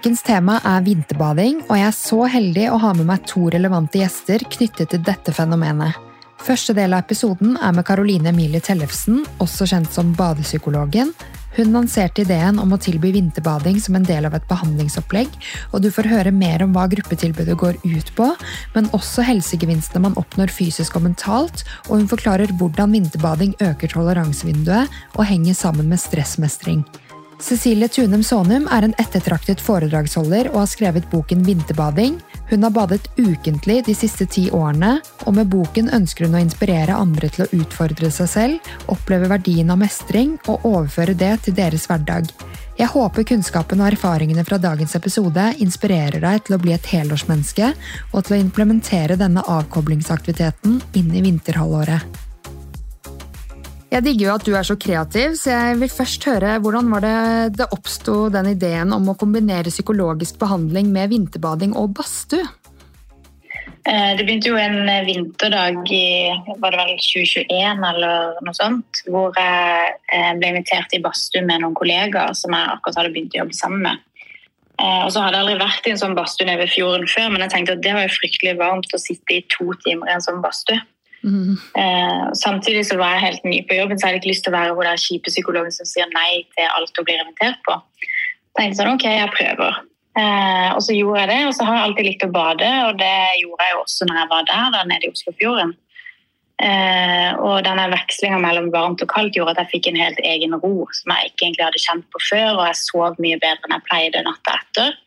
Ukens tema er vinterbading, og jeg er så heldig å ha med meg to relevante gjester knyttet til dette fenomenet. Første del av episoden er med Caroline Emilie Tellefsen, også kjent som Badepsykologen. Hun lanserte ideen om å tilby vinterbading som en del av et behandlingsopplegg, og du får høre mer om hva gruppetilbudet går ut på, men også helsegevinstene man oppnår fysisk og mentalt, og hun forklarer hvordan vinterbading øker toleransevinduet og henger sammen med stressmestring. Cecilie Tunem Sonum er en ettertraktet foredragsholder og har skrevet boken Vinterbading. Hun har badet ukentlig de siste ti årene, og med boken ønsker hun å inspirere andre til å utfordre seg selv, oppleve verdien av mestring og overføre det til deres hverdag. Jeg håper kunnskapen og erfaringene fra dagens episode inspirerer deg til å bli et helårsmenneske og til å implementere denne avkoblingsaktiviteten inn i vinterhalvåret. Jeg digger jo at du er så kreativ, så jeg vil først høre hvordan var det det oppsto den ideen om å kombinere psykologisk behandling med vinterbading og badstue? Eh, det begynte jo en vinterdag i var det vel 2021 eller noe sånt, hvor jeg eh, ble invitert i badstue med noen kollegaer som jeg akkurat hadde begynt å jobbe sammen med. Eh, og så hadde jeg aldri vært i en sånn badstue ved fjorden før, men jeg tenkte at det var jo fryktelig varmt å sitte i to timer i en sånn badstue. Eh, samtidig så var jeg helt ny på jobben, så jeg ikke lyst til å være hun der kjipe psykologen som sier nei til alt hun blir invitert på. Jeg tenkte sånn, ok, jeg prøver. Eh, og så gjorde jeg det, og så har jeg alltid likt å bade, og det gjorde jeg jo også når jeg var der, der nede i Oslofjorden. Eh, og denne vekslinga mellom varmt og kaldt gjorde at jeg fikk en helt egen ro som jeg ikke egentlig hadde kjent på før, og jeg sov mye bedre enn jeg pleide natta etter.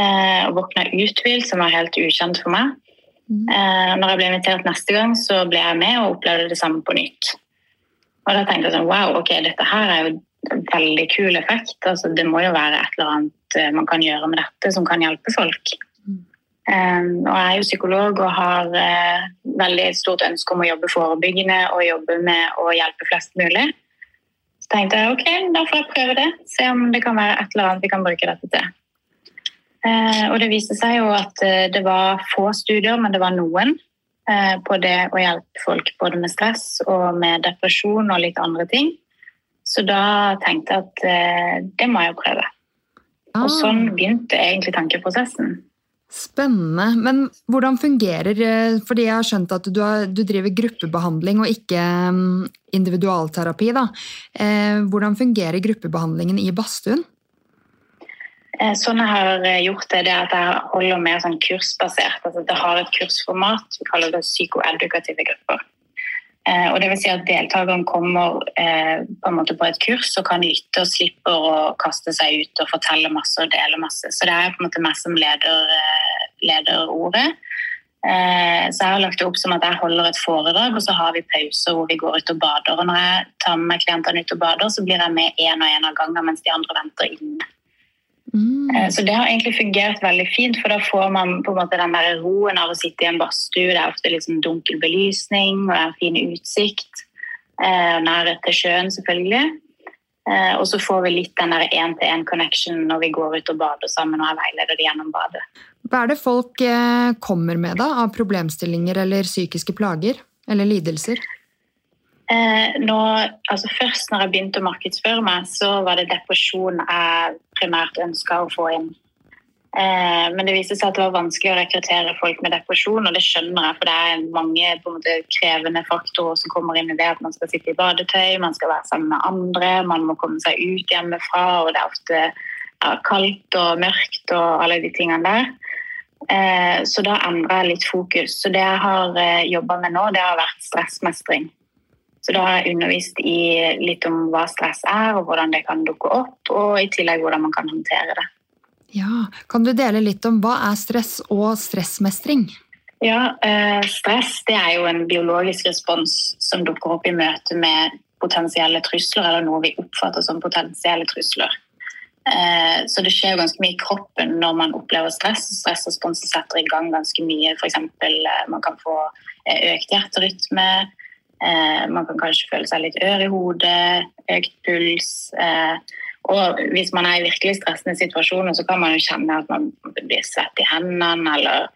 Eh, og våkna uthvilt, som var helt ukjent for meg. Eh, når jeg ble invitert neste gang, så ble jeg med og opplevde det samme på nytt. Og da tenkte jeg sånn Wow, ok, dette her er jo en veldig kul effekt. Altså, det må jo være et eller annet eh, man kan gjøre med dette som kan hjelpe folk. Um, og jeg er jo psykolog og har uh, veldig stort ønske om å jobbe forebyggende og jobbe med å hjelpe flest mulig. Så tenkte jeg ok, da får jeg prøve det. Se om det kan være et eller annet vi kan bruke dette til. Eh, og det viste seg jo at eh, det var få studier, men det var noen eh, på det å hjelpe folk både med stress og med depresjon og litt andre ting. Så da tenkte jeg at det må jeg jo prøve. Og ah. sånn begynte egentlig tankeprosessen. Spennende. Men hvordan fungerer Fordi jeg har skjønt at du, har, du driver gruppebehandling og ikke mm, individualterapi. Da. Hvordan fungerer gruppebehandlingen i badstuen? Eh, sånn jeg har eh, gjort det, det er at jeg holder mer sånn kursbasert. altså Det har et kursformat. Vi kaller det psykoedukative grupper. Eh, og det vil si at Deltakerne kommer på en måte på et kurs og kan lytte og slipper å kaste seg ut og fortelle masse og dele masse. Så det er på en måte meg som leder, leder ordet. Så jeg har lagt det opp som at jeg holder et foredrag, og så har vi pauser hvor vi går ut og bader. Og når jeg tar med klientene ut og bader, så blir jeg med én og én av gangen mens de andre venter inne. Mm. Eh, så det har egentlig fungert veldig fint, for da får man på en måte den der roen av å sitte i en badstue. Det er ofte liksom dunkel belysning, og det er fin utsikt. Eh, nærhet til sjøen, selvfølgelig. Eh, og så får vi litt den der én-til-én-connection når vi går ut og bader sammen og er veileder gjennom badet. Hva er det folk kommer med da, av problemstillinger eller psykiske plager eller lidelser? Eh, nå, altså først når jeg begynte å markedsføre meg, så var det depresjon jeg primært ønska å få inn. Eh, men det viste seg at det var vanskelig å rekruttere folk med depresjon, og det skjønner jeg, for det er mange måte, krevende faktorer som kommer inn i det. At man skal sitte i badetøy, man skal være sammen med andre, man må komme seg ut hjemmefra, og det er ofte ja, kaldt og mørkt og alle de tingene der. Eh, så da endra jeg litt fokus. Så det jeg har eh, jobba med nå, det har vært stressmestring. Så da har jeg undervist i litt om hva stress er, og hvordan det kan dukke opp, og i tillegg hvordan man kan håndtere det. Ja, Kan du dele litt om hva er stress og stressmestring? Ja, eh, Stress det er jo en biologisk respons som dukker opp i møte med potensielle trusler, eller noe vi oppfatter som potensielle trusler. Eh, så det skjer ganske mye i kroppen når man opplever stress. Stressresponsen setter i gang ganske mye. F.eks. Eh, man kan få økt hjerterytme, man kan kanskje føle seg litt ør i hodet, økt puls. Eh, og hvis man er i virkelig stressende situasjoner, så kan man jo kjenne at man blir svett i hendene, eller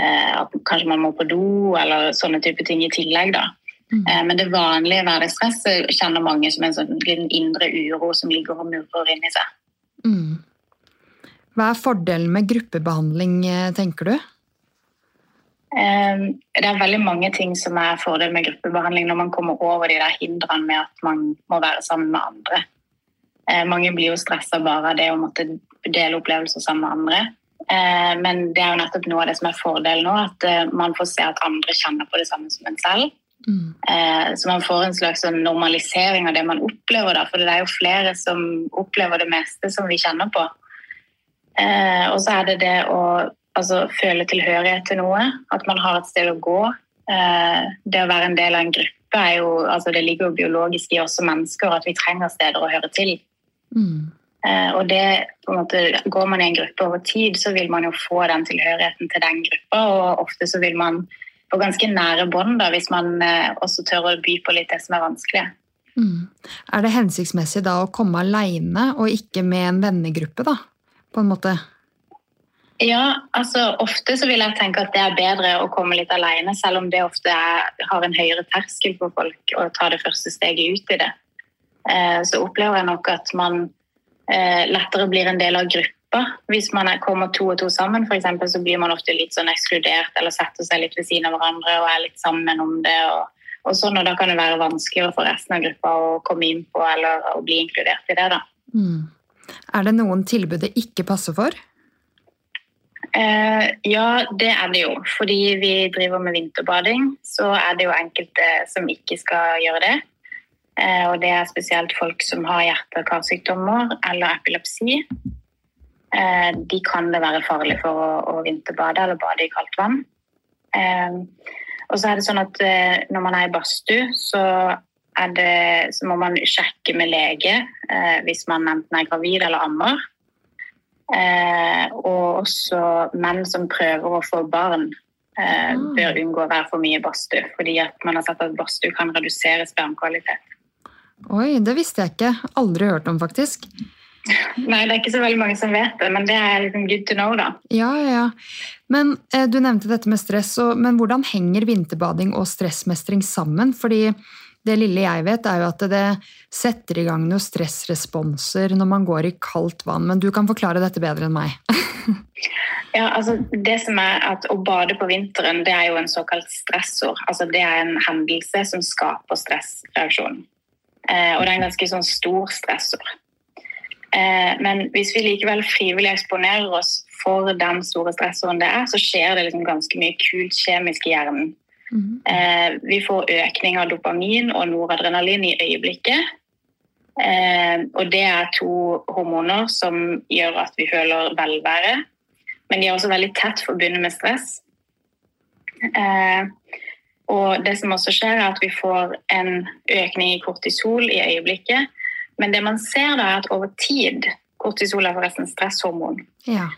eh, at kanskje man må på do, eller sånne type ting i tillegg. da. Mm. Men det vanlige hverdagsstresset kjenner mange som en sånn liten indre uro som ligger og murrer inni seg. Mm. Hva er fordelen med gruppebehandling, eh, tenker du? Um, det er veldig mange ting som er fordel med gruppebehandling når man kommer over de der hindrene med at man må være sammen med andre. Uh, mange blir jo stressa bare av det å måtte dele opplevelser sammen med andre. Uh, men det er jo nettopp noe av det som er fordelen nå, at uh, man får se at andre kjenner på det samme som en selv. Mm. Så man får en slags sånn normalisering av det man opplever, da, for det er jo flere som opplever det meste som vi kjenner på. Og så er det det å altså, føle tilhørighet til noe. At man har et sted å gå. Eh, det å være en del av en gruppe er jo, altså, det ligger jo biologisk i oss som mennesker at vi trenger steder å høre til. Mm. Eh, og det, måte, Går man i en gruppe over tid, så vil man jo få den tilhørigheten til den gruppa. Og ofte så vil man få ganske nære bånd hvis man eh, også tør å by på litt det som er vanskelig. Mm. Er det hensiktsmessig da å komme aleine og ikke med en vennegruppe, da? På en måte? Ja, altså ofte så vil jeg tenke at det er bedre å komme litt alene, selv om det ofte er, har en høyere terskel for folk å ta det første steget ut i det. Eh, så opplever jeg nok at man eh, lettere blir en del av gruppa. Hvis man er, kommer to og to sammen, for eksempel, så blir man ofte litt sånn ekskludert eller setter seg litt ved siden av hverandre og er litt sammen om det. Og, og sånn, og Da kan det være vanskeligere for resten av gruppa å komme inn på eller å bli inkludert i det. da. Mm. Er det noen tilbud det ikke passer for? Eh, ja, det er det jo. Fordi vi driver med vinterbading, så er det jo enkelte som ikke skal gjøre det. Eh, og det er spesielt folk som har hjerte- og karsykdommer eller epilepsi. Eh, de kan det være farlig for å, å vinterbade eller bade i kaldt vann. Eh, og så er det sånn at eh, når man er i badstue, så, så må man sjekke med lege eh, hvis man enten er gravid eller ammer. Eh, og også menn som prøver å få barn, eh, ah. bør unngå å være for mye badstue. Fordi man har sett at badstue kan redusere spermkvalitet. Oi, det visste jeg ikke. Aldri hørt om, faktisk. Nei, det er ikke så veldig mange som vet det, men det er liksom good to know, da. Ja, ja. Men eh, Du nevnte dette med stress, og, men hvordan henger vinterbading og stressmestring sammen? Fordi det lille jeg vet, er jo at det setter i gang noen stressresponser når man går i kaldt vann. Men du kan forklare dette bedre enn meg. ja, altså det som er at Å bade på vinteren det er jo en såkalt stressord. Altså Det er en hendelse som skaper stressreaksjon. Eh, og det er en ganske sånn stor stressord. Eh, men hvis vi likevel frivillig eksponerer oss for den store stressoren det er, så skjer det liksom ganske mye kult kjemisk i hjernen Mm. vi får økning av dopamin og noradrenalin i øyeblikket. Eh, og det er to hormoner som gjør at vi føler velvære. Men de er også veldig tett forbundet med stress. Eh, og det som også skjer, er at vi får en økning i kortisol i øyeblikket. Men det man ser da, er at over tid Kortisol er forresten stresshormon. Ja.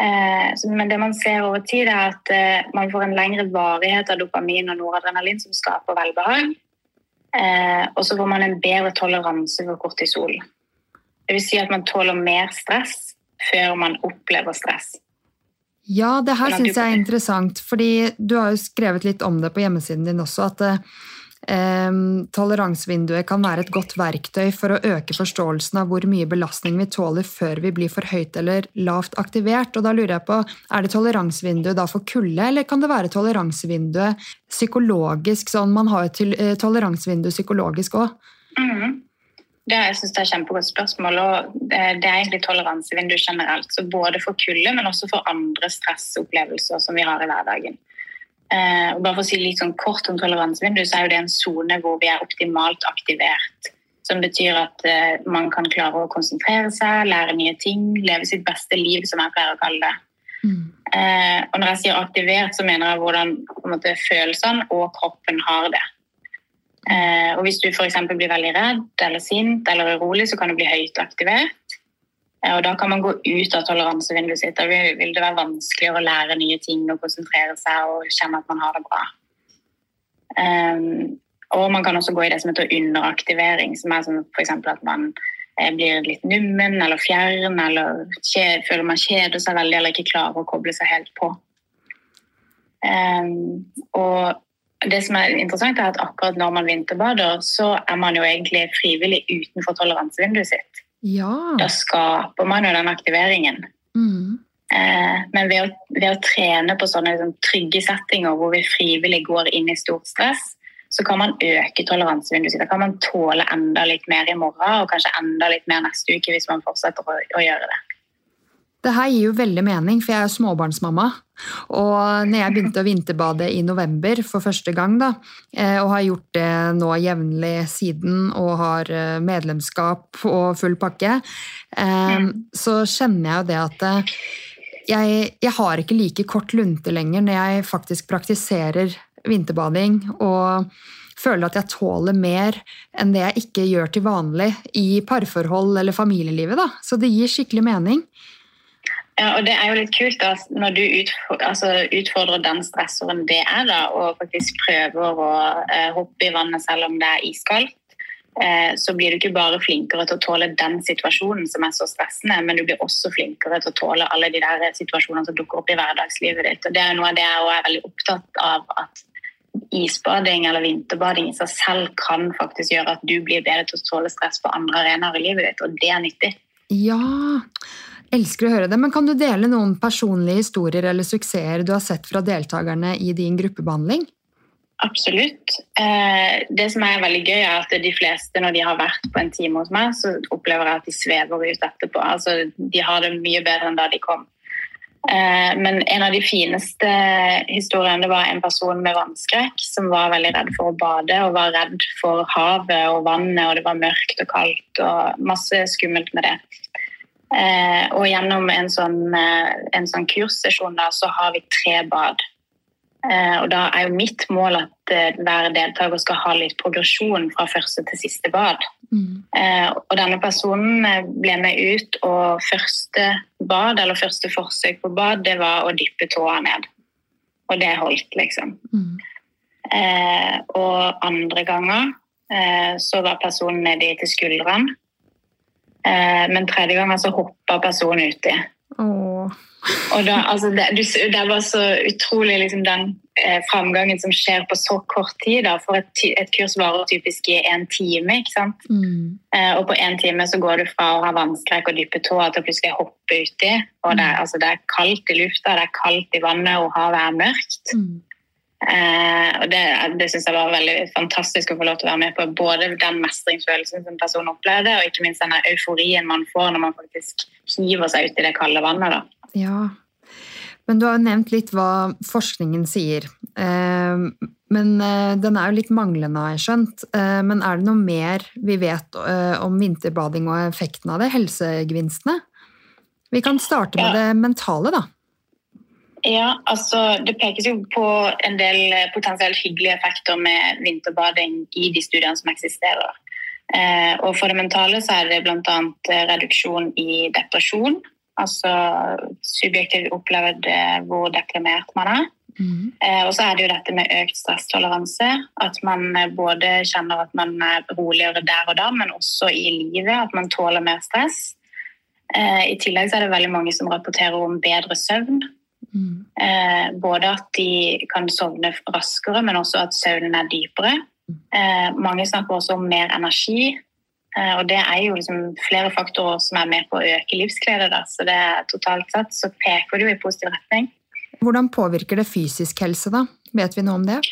Eh, men det man ser over tid, er at eh, man får en lengre varighet av dopamin og noradrenalin som skaper velbehag. Eh, og så får man en bedre toleranse for kortisol. Det vil si at man tåler mer stress før man opplever stress. Ja, det her syns jeg er interessant, fordi du har jo skrevet litt om det på hjemmesiden din også. at toleransevinduet kan være et godt verktøy for å øke forståelsen av hvor mye belastning vi tåler før vi blir for høyt eller lavt aktivert. Og da lurer jeg på, Er det toleransevinduet da for kulde, eller kan det være toleransevinduet psykologisk? sånn Man har jo eh, toleransevindu psykologisk òg. Mm. Det, jeg synes det er kjempegodt spørsmål. og Det er egentlig toleransevindu generelt. så Både for kulde, men også for andre stressopplevelser som vi har i hverdagen. Eh, bare for å si litt sånn kort om toleransevinduet, så er jo det en sone hvor vi er optimalt aktivert. Som betyr at eh, man kan klare å konsentrere seg, lære nye ting, leve sitt beste liv, som jeg pleier å kalle det. Mm. Eh, og når jeg sier aktivert, så mener jeg hvordan måte, følelsene og kroppen har det. Eh, og Hvis du f.eks. blir veldig redd eller sint eller urolig, så kan du bli høyt aktivert. Eh, og Da kan man gå ut av toleransevinduet sitt. Da vil det være vanskeligere å lære nye ting og konsentrere seg og kjenne at man har det bra. Um, og man kan også gå i det som heter underaktivering, som er som f.eks. at man eh, blir litt nummen eller fjern, eller føler man kjeder seg veldig eller ikke klarer å koble seg helt på. Um, og det som er interessant er at akkurat når man vinterbader, så er man jo egentlig frivillig utenfor toleransevinduet sitt. Ja. Da skaper man jo den aktiveringen. Mm. Eh, men ved å, ved å trene på sånne liksom, trygge settinger hvor vi frivillig går inn i stort stress, så kan man øke toleransevinduet. Da kan man tåle enda litt mer i morgen og kanskje enda litt mer neste uke hvis man fortsetter å, å gjøre det. Det her gir jo veldig mening, for jeg er småbarnsmamma. Og når jeg begynte å vinterbade i november for første gang, da, eh, og har gjort det nå jevnlig siden og har eh, medlemskap og full pakke, mm. så kjenner jeg jo det at jeg, jeg har ikke like kort lunte lenger når jeg faktisk praktiserer vinterbading og føler at jeg tåler mer enn det jeg ikke gjør til vanlig i parforhold eller familielivet. Da. Så det gir skikkelig mening. Ja, og Det er jo litt kult da, når du utfordrer, altså, utfordrer den stressoren det er, da, og faktisk prøver å eh, hoppe i vannet selv om det er iskaldt. Eh, så blir du ikke bare flinkere til å tåle den situasjonen som er så stressende, men du blir også flinkere til å tåle alle de der situasjonene som dukker opp i hverdagslivet ditt. Og Det er noe av det jeg er veldig opptatt av. at isbading eller vinterbading i seg selv kan faktisk gjøre at du blir bedre til å tåle stress på andre arenaer i livet ditt, og det er nyttig. Ja, elsker å høre det. Men kan du dele noen personlige historier eller suksesser du har sett fra deltakerne i din gruppebehandling? Absolutt. Eh, det som er veldig gøy, er at de fleste, når de har vært på en time hos meg, så opplever jeg at de svever ut etterpå. Altså, de har det mye bedre enn da de kom. Eh, men en av de fineste historiene det var en person med vannskrekk som var veldig redd for å bade og var redd for havet og vannet, og det var mørkt og kaldt og masse skummelt med det. Eh, og gjennom en sånn, eh, en sånn kurssesjon da, så har vi tre bad. Og da er jo mitt mål at hver deltaker skal ha litt progresjon fra første til siste bad. Mm. Eh, og denne personen eh, ble med ut, og første bad, eller første forsøk på bad, det var å dyppe tåa ned. Og det holdt, liksom. Mm. Eh, og andre ganger eh, så var personen nedi til skuldrene. Eh, men tredje gangen så hoppa personen uti. Oh. Og da, altså, det, det, var så utrolig liksom, den eh, framgangen som skjer på så kort tid. Da, for et, et, kurs varer typisk i en time. ikke sant? Mm. Eh, og på én time så går du fra å ha vannskrekk og dyppe tåa til å plutselig hoppe uti. Og det, mm. altså, det, er kaldt i lufta, det er kaldt i vannet, og havet er mørkt. Mm. Eh, og Det, det syns jeg var veldig fantastisk å få lov til å være med på. Både den mestringsfølelsen som personen opplevde, og ikke minst den euforien man får når man faktisk hiver seg ut i det kalde vannet. da. Ja, men du har jo nevnt litt hva forskningen sier. Eh, men eh, den er jo litt manglende, har jeg skjønt. Eh, men er det noe mer vi vet om vinterbading og effekten av det? Helsegevinstene? Vi kan starte med det mentale, da. Ja, altså Det pekes jo på en del potensielt hyggelige effekter med vinterbading i de studiene som eksisterer. og For det mentale så er det bl.a. reduksjon i depresjon Altså subjektivt opplevd hvor deprimert man er. Mm. Eh, og så er det jo dette med økt stresstoleranse. At man eh, både kjenner at man er roligere der og da, men også i livet. At man tåler mer stress. Eh, I tillegg så er det veldig mange som rapporterer om bedre søvn. Mm. Eh, både at de kan sovne raskere, men også at søvnen er dypere. Mm. Eh, mange snakker også om mer energi. Eh, og det er jo liksom flere faktorer som er med på å øke livsglede. Så det er totalt sett så peker det jo i positiv retning. Hvordan påvirker det fysisk helse, da? Vet vi noe om det?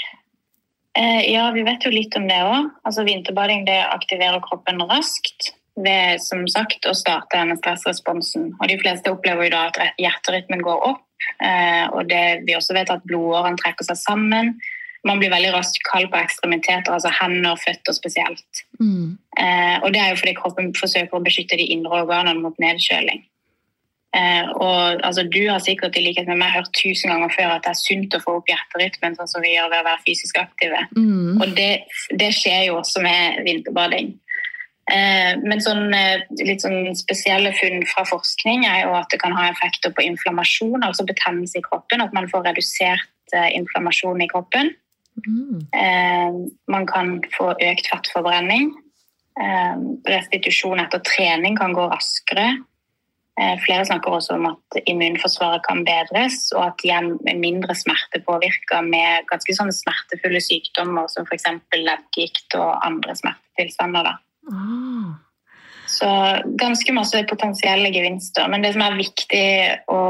Eh, ja, vi vet jo litt om det òg. Altså, vinterbading det aktiverer kroppen raskt ved som sagt, å starte denne stressresponsen. Og De fleste opplever jo da at hjerterytmen går opp. Eh, og det, vi også vet at blodårene trekker seg sammen man blir veldig raskt kald på ekstremiteter, altså hender og føtter spesielt. Mm. Eh, og det er jo fordi kroppen forsøker å beskytte de indre organene mot nedkjøling. Eh, og altså, Du har sikkert i likhet med meg hørt tusen ganger før at det er sunt å få opp hjerterytmen, sånn som vi gjør ved å være fysisk aktive. Mm. Og det, det, skjer jo også med vinterbading. Eh, men sånn, eh, litt sånn spesielle funn fra forskning er jo at det kan ha effekter på inflammasjon, altså betennelse i kroppen. At man får redusert eh, inflammasjon i kroppen. Mm. Man kan få økt fettforbrenning. Restitusjon etter trening kan gå raskere. Flere snakker også om at immunforsvaret kan bedres, og at mindre smerte smertepåvirka med ganske sånne smertefulle sykdommer som f.eks. leddgikt og andre smertetilstander. Så ganske masse potensielle gevinster. Men det som er viktig å,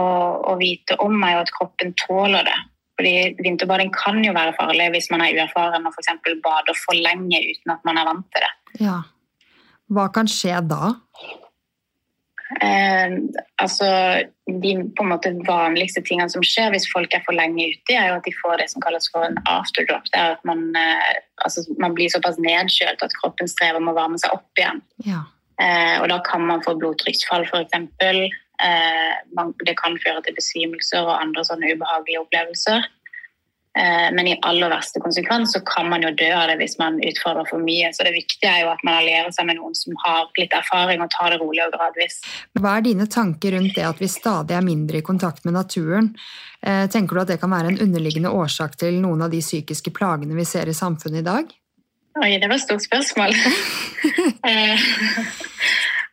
å vite om, er jo at kroppen tåler det. Fordi Vinterbading kan jo være farlig hvis man er uerfaren og f.eks. bader for lenge uten at man er vant til det. Ja. Hva kan skje da? Eh, altså, De på en måte vanligste tingene som skjer hvis folk er for lenge ute, er jo at de får det som kalles for en afterdrop. Det er at man, eh, altså, man blir såpass nedkjølt at kroppen strever med å varme seg opp igjen. Ja. Eh, og da kan man få blodtrykksfall, f.eks. Eh, det kan føre til besvimelser og andre sånne ubehagelige opplevelser. Eh, men i aller verste konsekvens så kan man jo dø av det hvis man utfordrer for mye. Så det viktige er jo at man allierer seg med noen som har litt erfaring og tar det rolig og gradvis. Hva er dine tanker rundt det at vi stadig er mindre i kontakt med naturen? Eh, tenker du at det kan være en underliggende årsak til noen av de psykiske plagene vi ser i samfunnet i dag? Oi, det var et stort spørsmål.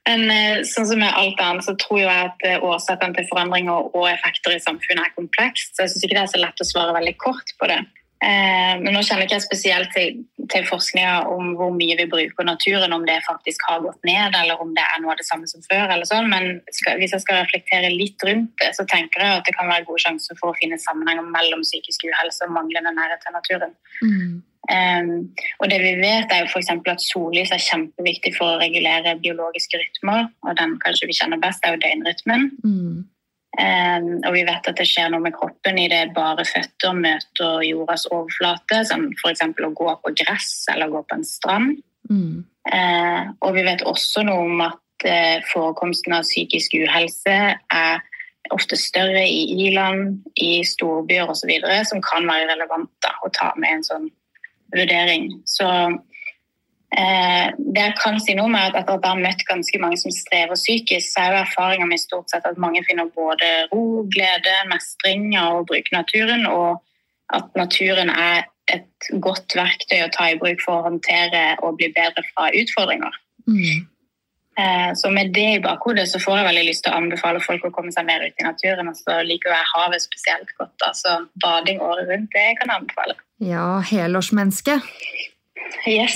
Men eh, sånn som med alt annet, så tror jeg at eh, årsakene til forandringer og effekter i samfunnet er komplekst. Så jeg syns ikke det er så lett å svare veldig kort på det. Eh, men nå kjenner jeg ikke spesielt til, til forskninga om hvor mye vi bruker naturen, om det faktisk har gått ned, eller om det er noe av det samme som før. eller sånn. Men skal, hvis jeg skal reflektere litt rundt det, så tenker jeg at det kan være gode sjanser for å finne sammenhenger mellom psykisk uhelse og manglende nærhet til naturen. Mm. Um, og det vi vet er jo for at Sollys er kjempeviktig for å regulere biologiske rytmer. Og den kanskje vi kjenner best, er jo døgnrytmen. Mm. Um, og vi vet at det skjer noe med kroppen i det bare føtter møter jordas overflate, som f.eks. å gå på gress eller gå på en strand. Mm. Uh, og vi vet også noe om at uh, forekomsten av psykisk uhelse er ofte større i i-land, i storbyer osv., som kan være relevant da, å ta med en sånn vurdering. Så eh, det jeg kan si noe med at etter at jeg har møtt ganske mange som strever psykisk, så er jo erfaringa mi stort sett at mange finner både ro, glede, mestring av å bruke naturen, og at naturen er et godt verktøy å ta i bruk for å håndtere og bli bedre fra utfordringer. Mm. Eh, så med det i bakhodet så får jeg veldig lyst til å anbefale folk å komme seg mer ut i naturen. Og så liker jeg havet spesielt godt. Altså bading året rundt, det kan jeg anbefale. Ja, helårsmenneske. Yes.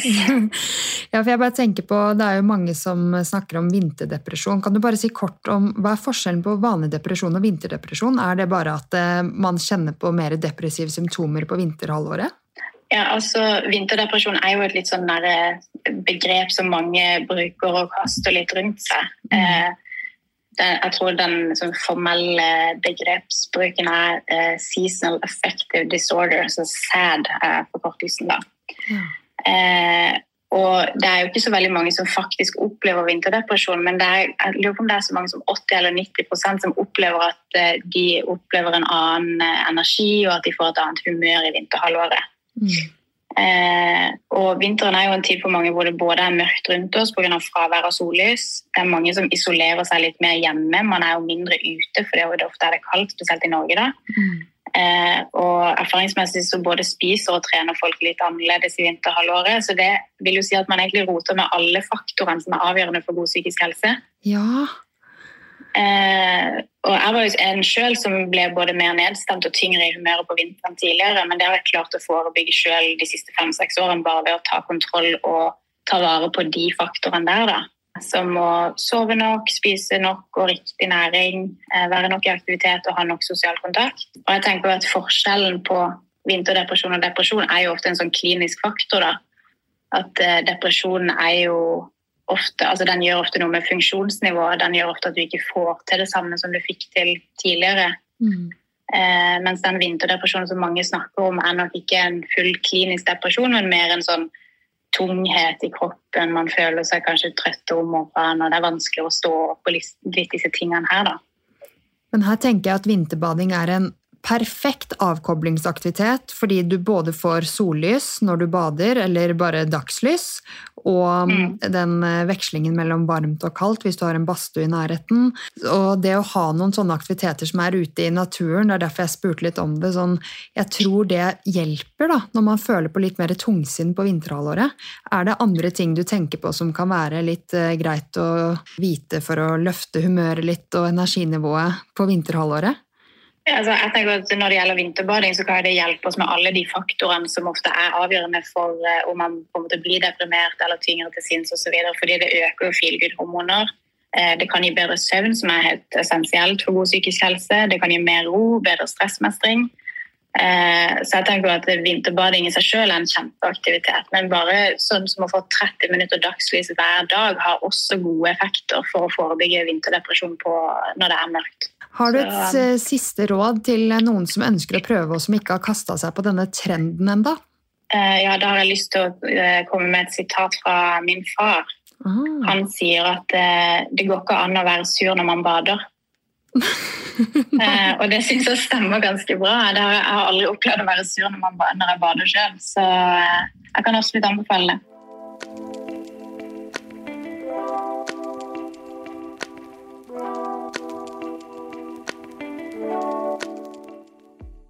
ja, for jeg bare tenker på, Det er jo mange som snakker om vinterdepresjon. Kan du bare si kort om Hva er forskjellen på vanlig depresjon og vinterdepresjon? Er det bare at eh, man kjenner på mer depressive symptomer på vinterhalvåret? Ja, altså Vinterdepresjon er jo et litt sånn eh, begrep som mange bruker og kaster litt rundt seg. Mm. Jeg tror den sånn, formelle begrepsbruken er uh, seasonal affective disorder, så SAD er forkortelsen. da. Ja. Uh, og det er jo ikke så veldig mange som faktisk opplever vinterdepresjon, men det er, jeg lurer på om det er så mange som 80 eller 90% som opplever at uh, de opplever en annen energi, og at de får et annet humør i vinterhalvåret. Mm. Eh, og Vinteren er jo en tid for mange hvor det både er mørkt rundt oss pga. fravær av sollys. Det er mange som isolerer seg litt mer hjemme. Man er jo mindre ute fordi det ofte er det kaldt, spesielt i Norge. da. Mm. Eh, og erfaringsmessig så både spiser og trener folk litt annerledes i vinterhalvåret. Så det vil jo si at man egentlig roter med alle faktorene som er avgjørende for god psykisk helse. Ja, Eh, og jeg var jo en sjøl som ble både mer nedstemt og tyngre i humøret på vinteren tidligere, men det har jeg klart å forebygge sjøl de siste fem-seks årene bare ved å ta kontroll og ta vare på de faktorene der. da. Som å sove nok, spise nok og riktig næring, eh, være nok i aktivitet og ha nok sosial kontakt. Og jeg tenker at Forskjellen på vinterdepresjon og depresjon er jo ofte en sånn klinisk faktor. da. At eh, depresjon er jo ofte, altså den gjør ofte noe med funksjonsnivået. Den gjør ofte at du ikke får til det samme som du fikk til tidligere. mm. Eh, mens den vinterdepresjonen som mange snakker om, er nok ikke en full klinisk depresjon, men mer en sånn tunghet i kroppen. Man føler seg kanskje trøtt om morgenen, og det er vanskelig å stå opp og litt disse tingene her, da. Men her tenker jeg at vinterbading er en perfekt avkoblingsaktivitet fordi du både får sollys når du bader, eller bare dagslys, og mm. den eh, vekslingen mellom varmt og kaldt hvis du har en badstue i nærheten. Og det å ha noen sånne aktiviteter som er ute i naturen, det er derfor jeg spurte litt om det. Sånn, jeg tror det hjelper da, når man føler på litt mer tungsinn på vinterhalvåret. Er det andre ting du tenker på som kan være litt uh, greit å vite for å løfte humøret litt og energinivået på vinterhalvåret? Altså, jeg tenker at Når det gjelder vinterbading, så kan det hjelpe oss med alle de faktorene som ofte er avgjørende for uh, om man kommer til å bli deprimert eller tyngre til sinns osv. Fordi det øker jo feelgood-hormoner. Uh, det kan gi bedre søvn, som er helt essensielt for god psykisk helse. Det kan gi mer ro, bedre stressmestring. Uh, så jeg tenker at Vinterbading i seg selv er en kjempeaktivitet, men bare sånn som å få 30 minutter dagslys hver dag har også gode effekter for å forebygge vinterdepresjon når det er mørkt. Har du et så, eh, siste råd til noen som ønsker å prøve, og som ikke har kasta seg på denne trenden enda? Uh, ja, da har jeg lyst til å komme med et sitat fra min far. Ah. Han sier at det går ikke an å være sur når man bader. og det syns jeg stemmer ganske bra. Har, jeg har aldri opplevd å være sur når, man, når jeg bader sjøl, så jeg kan absolutt anbefale det.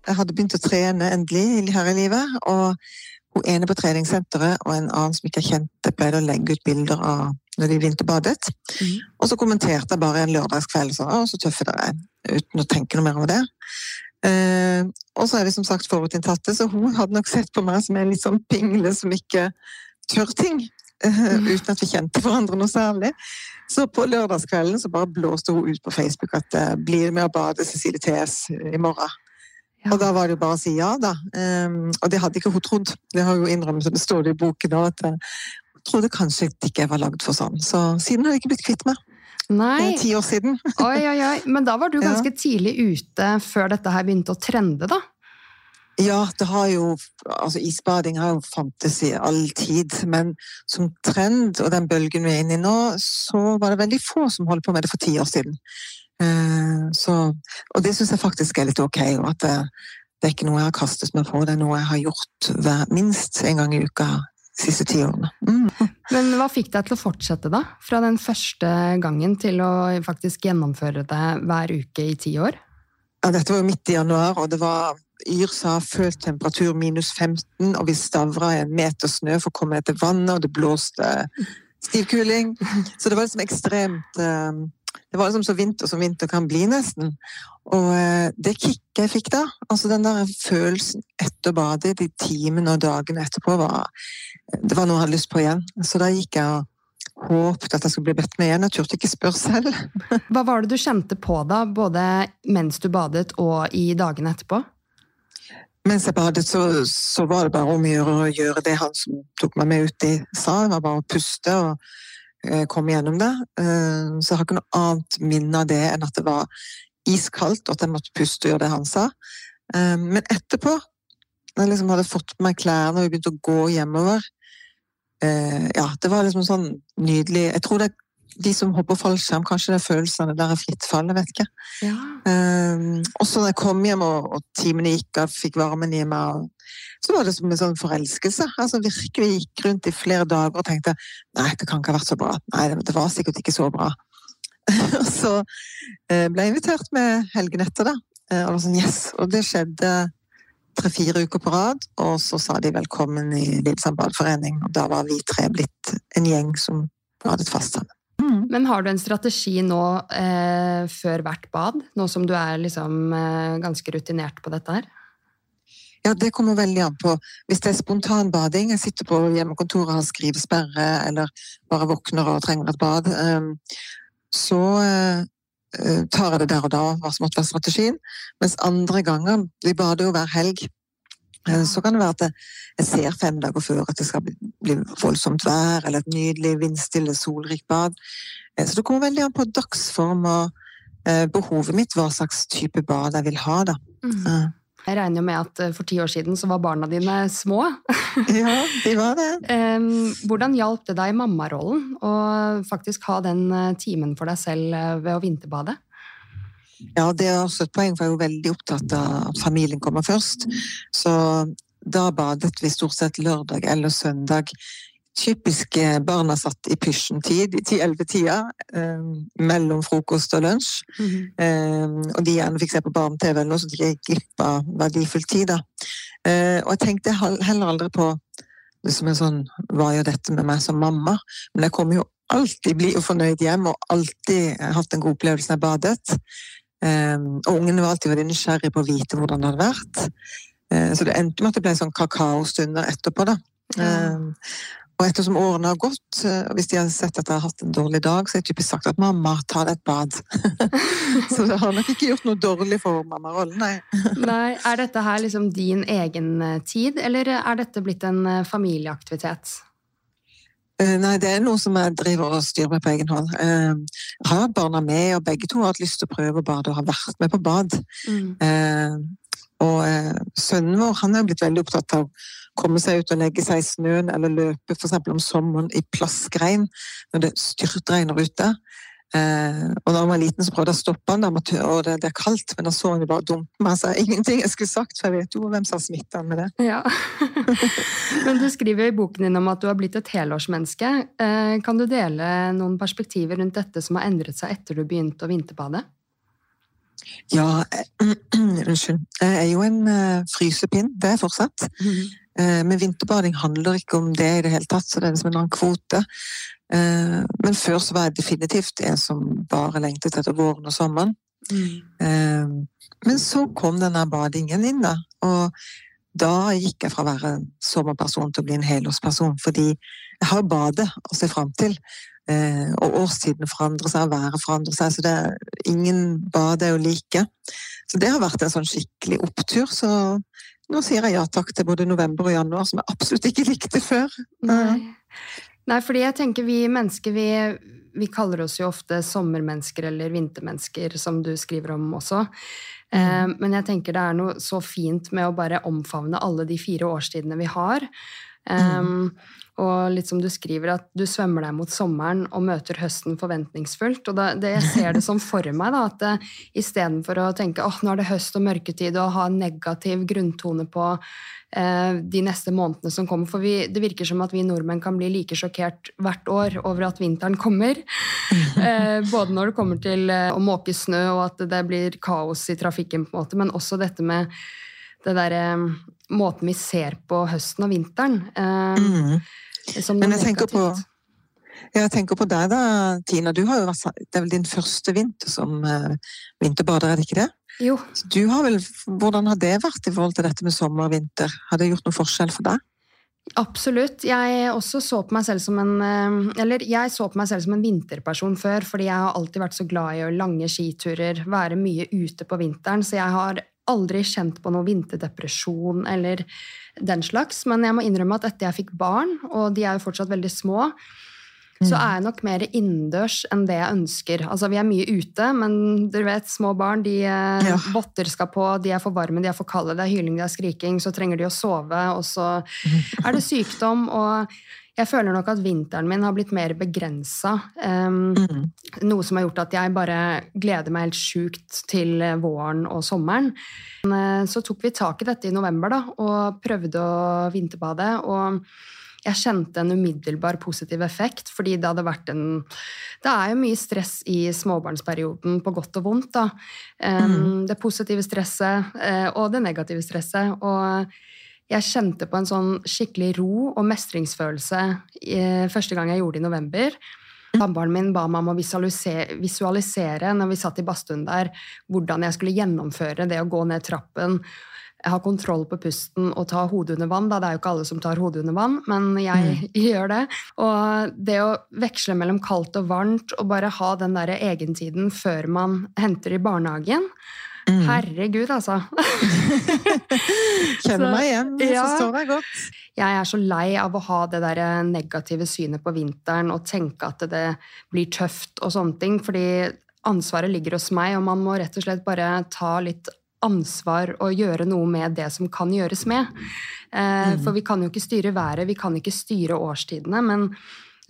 Jeg hadde begynt å trene endelig her i livet. Og hun ene på treningssenteret og en annen som ikke jeg kjente, pleide å legge ut bilder av når de vinterbadet. Mm. Og så kommenterte jeg bare en lørdagskveld så, så tøffe dere er, uten å tenke noe mer over det. Eh, og så er vi som sagt forutinntatte, så hun hadde nok sett på meg som en litt sånn pingle som ikke tør ting. Eh, mm. uten at vi kjente hverandre noe særlig. Så på lørdagskvelden så bare blåste hun ut på Facebook at det blir med å bade Cecilie TS i morgen. Ja. Og da var det jo bare å si ja, da. Um, og det hadde ikke hun trodd. Det har hun innrømmet, det står det i boken òg, at hun trodde kanskje ikke jeg var lagd for sånn. Så siden har jeg ikke blitt kvitt meg. Nei. Ti år siden. oi, oi, oi. Men da var du ganske ja. tidlig ute før dette her begynte å trende, da? Ja, det har jo altså Isbading har jo fantes i all tid, men som trend og den bølgen vi er inne i nå, så var det veldig få som holdt på med det for ti år siden. Eh, så, og det syns jeg faktisk er litt ok. og at det, det, er ikke noe jeg har kastet meg på, det er noe jeg har gjort hver, minst en gang i uka de siste ti årene. Mm. Men hva fikk deg til å fortsette, da? Fra den første gangen til å faktisk gjennomføre det hver uke i ti år? Ja, dette var jo midt i januar, og det var Yr sa følt temperatur minus 15, og vi stavra en meter snø for å komme ned til vannet, og det blåste stivkuling. Så det var liksom ekstremt eh, det var liksom så vinter som vinter kan bli, nesten. Og eh, det kicket jeg fikk da, altså den der følelsen etter badet, de timene og dagene etterpå, var, det var noe jeg hadde lyst på igjen. Så da gikk jeg og håpet at jeg skulle bli bedt med igjen. Jeg turte ikke spørre selv. Hva var det du kjente på da, både mens du badet og i dagene etterpå? Mens jeg badet, så, så var det bare om å gjøre, å gjøre det han som tok meg med ut i, sa. Det var bare å puste. og kom gjennom det. Eh, så jeg har ikke noe annet minne av det enn at det var iskaldt, og at jeg måtte puste og gjøre det han sa. Eh, men etterpå, da jeg liksom hadde fått på meg klærne og vi begynte å gå hjemover Ja, det var liksom sånn nydelig Jeg tror det er de som hopper fallskjerm, kanskje det er følelsene der er fritt fall, jeg vet ikke. Ja. Um, også da jeg kom hjem og, og timene gikk og fikk varmen i meg, så var det som en sånn forelskelse. Altså virkelig gikk rundt i flere dager og tenkte nei, det kan ikke ha vært så bra. Nei, det var sikkert ikke så bra. og så eh, ble jeg invitert med helgen etter, da. Eh, og, sånn, yes. og det skjedde tre-fire uker på rad, og så sa de velkommen i Lillesand badeforening. Og da var vi tre blitt en gjeng som badet fast sammen. Men har du en strategi nå eh, før hvert bad, nå som du er liksom eh, ganske rutinert på dette her? Ja, Det kommer veldig an på. Hvis det er spontanbading, jeg sitter på hjemmekontoret og har skrivesperre, eller bare våkner og trenger et bad, ehm, så eh, eh, tar jeg det der og da, hva som måtte være strategien. Mens andre ganger Vi bader jo hver helg. Eh, så kan det være at jeg ser fem dager før at det skal bli voldsomt vær, eller et nydelig vindstille, solrikt bad. Så det kommer veldig an på dagsform og behovet mitt, hva slags type bad jeg vil ha. da. Mm. Jeg regner jo med at eh, for ti år siden så var barna dine små. ja, de var det. Hvordan hjalp det deg i mammarollen å faktisk ha den eh, timen for deg selv eh, ved å vinterbade? Ja, det er også et poeng, for jeg er jo veldig opptatt av at familien kommer først. Så da badet vi stort sett lørdag eller søndag Typisk barna satt i pysjen-tid, i 10-11-tida, eh, mellom frokost og lunsj. Mm -hmm. eh, og de gjerne fikk se på barne-TV eller noe, så de gikk glipp av verdifull tid. da. Eh, og jeg tenkte heller aldri på liksom en sånn Hva gjør dette med meg som mamma? Men jeg kommer jo alltid bli og fornøyd hjem, og alltid hatt en god opplevelse når jeg badet. Og ungene var alltid veldig nysgjerrige på å vite hvordan det hadde vært. så det endte med at det ble sånn kakaostunder etterpå, da. Mm. Og ettersom årene har gått, og hvis de har sett at jeg har hatt en dårlig dag, så har jeg typisk sagt at 'mamma, ta deg et bad'. så det har nok ikke gjort noe dårlig for mammarollen, nei. nei. Er dette her liksom din egen tid, eller er dette blitt en familieaktivitet? Eh, nei, det er noe som jeg driver og styrer med på egen hånd. Eh, jeg har hatt barna med, og begge to har hatt lyst til å prøve å bade og har vært med på bad. Mm. Eh, og sønnen vår han er blitt veldig opptatt av å komme seg ut og legge seg i snøen eller løpe f.eks. om sommeren i plaskregn når det styrtregner ute. Eh, og da han var liten, så prøvde jeg å stoppe han, og det, det, er kaldt, men da så han jo bare dumpe meg. altså, ingenting jeg skulle sagt, for jeg vet jo hvem som har smitta han med det. Ja. men du skriver i boken din om at du har blitt et helårsmenneske. Eh, kan du dele noen perspektiver rundt dette som har endret seg etter du begynte å vinterbade? Ja, uh, unnskyld. Jeg er jo en uh, frysepinn, det er jeg fortsatt. Mm -hmm. men vinterbading handler ikke om det i det hele tatt, så det er liksom en annen kvote. Eh, men før så var jeg definitivt en som bare lengtet etter våren og sommeren. Mm. Eh, men så kom denne badingen inn, da. Og da gikk jeg fra å være sommerperson til å bli en helårsperson. Fordi jeg har badet å se fram til. Eh, og årstiden forandrer seg, været forandrer seg, så det er, ingen bad er jo like. Så det har vært en sånn skikkelig opptur. Så nå sier jeg ja takk til både november og januar, som jeg absolutt ikke likte før. Nei. Nei, fordi jeg tenker vi mennesker, vi, vi kaller oss jo ofte sommermennesker eller vintermennesker, som du skriver om også. Mm. Eh, men jeg tenker det er noe så fint med å bare omfavne alle de fire årstidene vi har. Um, og litt som du skriver, at du svømmer deg mot sommeren og møter høsten forventningsfullt. Og da, det, jeg ser det som for meg, da, at uh, istedenfor å tenke åh, oh, nå er det høst og mørketid, og ha en negativ grunntone på Eh, de neste månedene som kommer. For vi, det virker som at vi nordmenn kan bli like sjokkert hvert år over at vinteren kommer. Eh, både når det kommer til eh, å måke snø og at det blir kaos i trafikken, på en måte, men også dette med det derre måten vi ser på høsten og vinteren. Mm. Men jeg tenker på jeg tenker på deg da, Tina. Du har jo vært, det er vel din første vinter som vinterbader, er det ikke det? Jo. Du har vel, hvordan har det vært i forhold til dette med sommer og vinter? Har det gjort noen forskjell for deg? Absolutt. Jeg også så på meg selv som en eh, Eller jeg så på meg selv som en vinterperson før, fordi jeg har alltid vært så glad i å lange skiturer, være mye ute på vinteren, så jeg har aldri kjent på noe vinterdepresjon eller den slags. Men jeg må innrømme at etter jeg fikk barn, og de er jo fortsatt veldig små, så mm. er jeg nok mer innendørs enn det jeg ønsker. Altså, Vi er mye ute, men dere vet, små barn de eh, ja. votter skal på, de er for varme, de er for kalde, det er hyling, det er skriking, så trenger de å sove, og så er det sykdom. og jeg føler nok at vinteren min har blitt mer begrensa. Um, mm. Noe som har gjort at jeg bare gleder meg helt sjukt til våren og sommeren. Men, eh, så tok vi tak i dette i november da, og prøvde å vinterbade. og jeg kjente en umiddelbar positiv effekt, fordi det hadde vært en Det er jo mye stress i småbarnsperioden, på godt og vondt, da. Mm. Det positive stresset uh, og det negative stresset. Og jeg kjente på en sånn skikkelig ro og mestringsfølelse uh, første gang jeg gjorde det i november. Samboeren min ba meg om å visualisere, visualisere når vi satt i badstuen der, hvordan jeg skulle gjennomføre det å gå ned trappen ha kontroll på pusten og ta hodet under vann. Da. Det er jo ikke alle som tar hodet under vann, men jeg mm. gjør det. Og det å veksle mellom kaldt og varmt og bare ha den der egentiden før man henter i barnehagen mm. Herregud, altså. Kjenner meg igjen. Jeg ja, forstår deg godt. Jeg er så lei av å ha det der negative synet på vinteren og tenke at det blir tøft og sånne ting. fordi ansvaret ligger hos meg, og man må rett og slett bare ta litt ansvar og gjøre noe med det som kan gjøres med. Eh, mm. For vi kan jo ikke styre været, vi kan ikke styre årstidene, men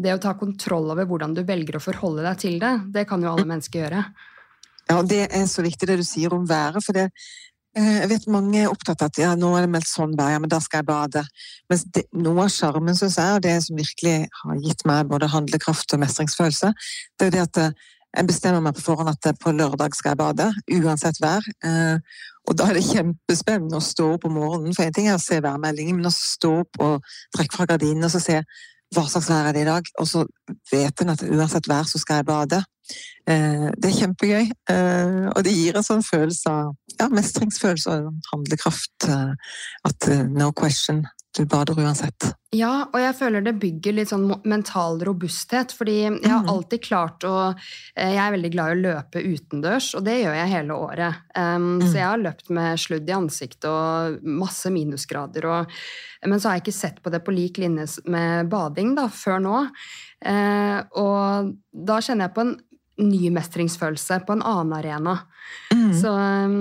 det å ta kontroll over hvordan du velger å forholde deg til det, det kan jo alle mennesker gjøre. Ja, og det er så viktig det du sier om været, for det, eh, jeg vet mange er opptatt av at ja, nå er det meldt sånn vær, ja, men da skal jeg bade. Men noe av sjarmen, syns jeg, og det som virkelig har gitt meg både handlekraft og mestringsfølelse, det er jo det at eh, jeg bestemmer meg på forhånd at på lørdag skal jeg bade, uansett vær. Eh, og da er det kjempespennende å stå opp om morgenen. For én ting er å se værmeldingen, men å stå opp og trekke fra gardinene og så se hva slags vær er det i dag. Og så vet en at uansett vær så skal jeg bade. Det er kjempegøy, og det gir en sånn følelse av ja, mestringsfølelse og handlekraft. At no question, du bader uansett. Ja, og jeg føler det bygger litt sånn mental robusthet. Fordi jeg har mm. alltid klart å Jeg er veldig glad i å løpe utendørs, og det gjør jeg hele året. Um, mm. Så jeg har løpt med sludd i ansiktet og masse minusgrader. Og, men så har jeg ikke sett på det på lik linje med bading da, før nå. Uh, og da kjenner jeg på en ny mestringsfølelse på en annen arena. Mm. Så um,